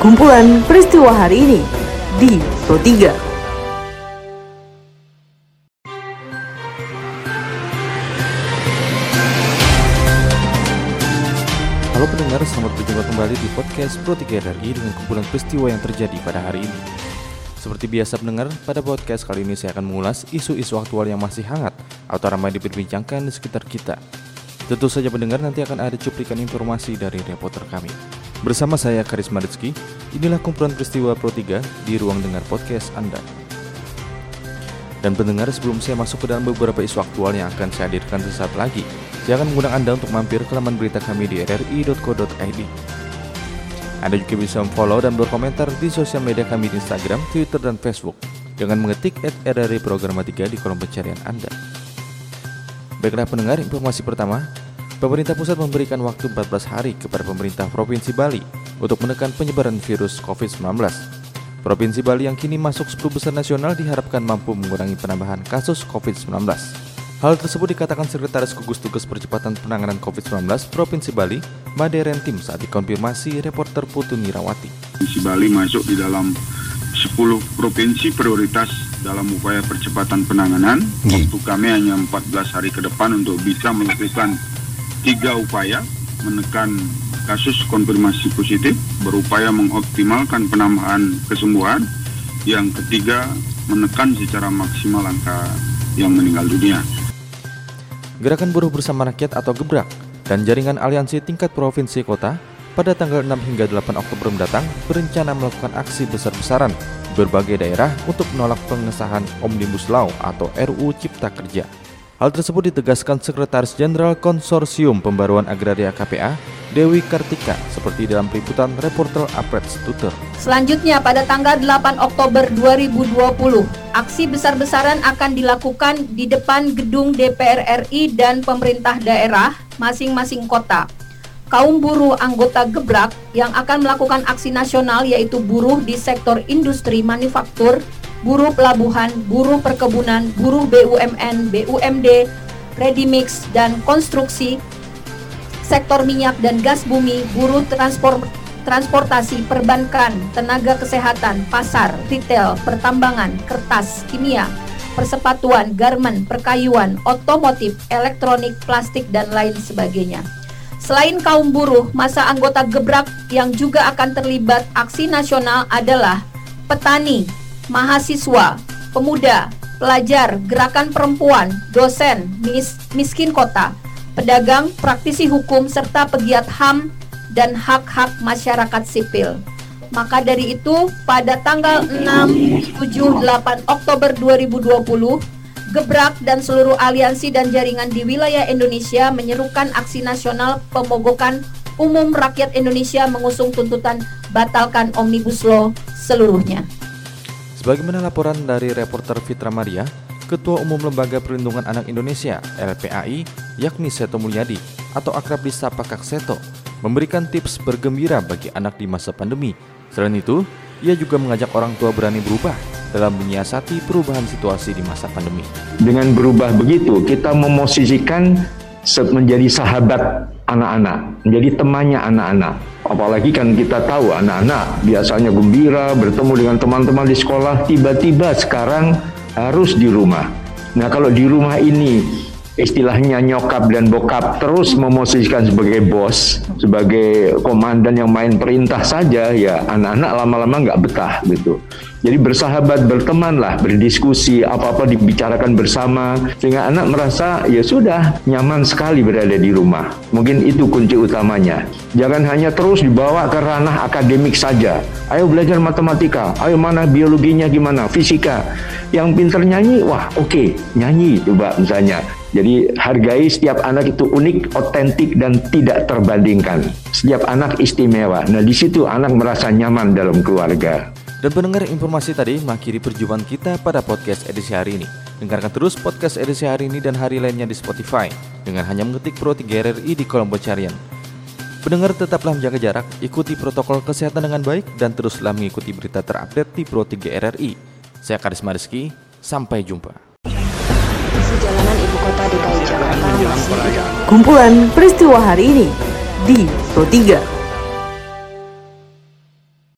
Kumpulan peristiwa hari ini di Pro 3. Halo pendengar, selamat berjumpa kembali di podcast Pro 3 RRI dengan kumpulan peristiwa yang terjadi pada hari ini. Seperti biasa pendengar, pada podcast kali ini saya akan mengulas isu-isu aktual yang masih hangat atau ramai diperbincangkan di sekitar kita. Tentu saja pendengar nanti akan ada cuplikan informasi dari reporter kami. Bersama saya Karisma Rizky, inilah kumpulan peristiwa Pro 3 di ruang dengar podcast Anda. Dan pendengar sebelum saya masuk ke dalam beberapa isu aktual yang akan saya hadirkan sesaat lagi, saya akan mengundang Anda untuk mampir ke laman berita kami di rri.co.id. Anda juga bisa follow dan berkomentar di sosial media kami di Instagram, Twitter, dan Facebook dengan mengetik at RRI Programatika di kolom pencarian Anda. Baiklah pendengar, informasi pertama, Pemerintah pusat memberikan waktu 14 hari kepada pemerintah Provinsi Bali untuk menekan penyebaran virus COVID-19. Provinsi Bali yang kini masuk 10 besar nasional diharapkan mampu mengurangi penambahan kasus COVID-19. Hal tersebut dikatakan Sekretaris Gugus Tugas Percepatan Penanganan COVID-19 Provinsi Bali, Maderen Tim saat dikonfirmasi reporter Putu Nirawati. Provinsi Bali masuk di dalam 10 provinsi prioritas dalam upaya percepatan penanganan. Waktu kami hanya 14 hari ke depan untuk bisa melakukan tiga upaya menekan kasus konfirmasi positif, berupaya mengoptimalkan penambahan kesembuhan, yang ketiga menekan secara maksimal angka yang meninggal dunia. Gerakan Buruh Bersama Rakyat atau Gebrak dan Jaringan Aliansi Tingkat Provinsi Kota pada tanggal 6 hingga 8 Oktober mendatang berencana melakukan aksi besar-besaran berbagai daerah untuk menolak pengesahan Omnibus Law atau RUU Cipta Kerja. Hal tersebut ditegaskan Sekretaris Jenderal Konsorsium Pembaruan Agraria KPA, Dewi Kartika, seperti dalam peliputan reporter Apret Tutor. Selanjutnya pada tanggal 8 Oktober 2020, aksi besar-besaran akan dilakukan di depan gedung DPR RI dan pemerintah daerah masing-masing kota. Kaum buruh anggota Gebrak yang akan melakukan aksi nasional yaitu buruh di sektor industri manufaktur, buruh pelabuhan, buruh perkebunan, buruh BUMN, BUMD, ready mix dan konstruksi, sektor minyak dan gas bumi, buruh transport, transportasi, perbankan, tenaga kesehatan, pasar, retail, pertambangan, kertas, kimia, persepatuan, garmen, perkayuan, otomotif, elektronik, plastik, dan lain sebagainya. Selain kaum buruh, masa anggota gebrak yang juga akan terlibat aksi nasional adalah petani, mahasiswa, pemuda, pelajar, gerakan perempuan, dosen, mis miskin kota, pedagang, praktisi hukum, serta pegiat HAM dan hak-hak masyarakat sipil. Maka dari itu, pada tanggal 6, 7, 8 Oktober 2020, Gebrak dan seluruh aliansi dan jaringan di wilayah Indonesia menyerukan aksi nasional pemogokan umum rakyat Indonesia mengusung tuntutan batalkan Omnibus Law seluruhnya. Sebagaimana laporan dari reporter Fitra Maria, Ketua Umum Lembaga Perlindungan Anak Indonesia (LPAI) yakni Seto Mulyadi atau akrab disapa Kak Seto memberikan tips bergembira bagi anak di masa pandemi. Selain itu, ia juga mengajak orang tua berani berubah dalam menyiasati perubahan situasi di masa pandemi. Dengan berubah begitu, kita memosisikan menjadi sahabat anak-anak, menjadi temannya anak-anak. Apalagi kan kita tahu anak-anak biasanya gembira bertemu dengan teman-teman di sekolah, tiba-tiba sekarang harus di rumah. Nah kalau di rumah ini istilahnya nyokap dan bokap terus memosisikan sebagai bos, sebagai komandan yang main perintah saja, ya anak-anak lama-lama nggak betah gitu. Jadi bersahabat, berteman lah, berdiskusi, apa-apa dibicarakan bersama, sehingga anak merasa ya sudah nyaman sekali berada di rumah. Mungkin itu kunci utamanya. Jangan hanya terus dibawa ke ranah akademik saja. Ayo belajar matematika, ayo mana biologinya gimana, fisika. Yang pinter nyanyi, wah oke, okay, nyanyi coba misalnya. Jadi hargai setiap anak itu unik, otentik dan tidak terbandingkan. Setiap anak istimewa. Nah di situ anak merasa nyaman dalam keluarga. Dan pendengar informasi tadi mengakhiri perjumpaan kita pada podcast edisi hari ini. Dengarkan terus podcast edisi hari ini dan hari lainnya di Spotify dengan hanya mengetik Pro 3 RRI di kolom pencarian. Pendengar tetaplah menjaga jarak, ikuti protokol kesehatan dengan baik, dan teruslah mengikuti berita terupdate di Pro 3 RRI. Saya Karisma Rizky, sampai jumpa. Ibu Kota DKI Jakarta Kumpulan peristiwa hari ini di Pro 3.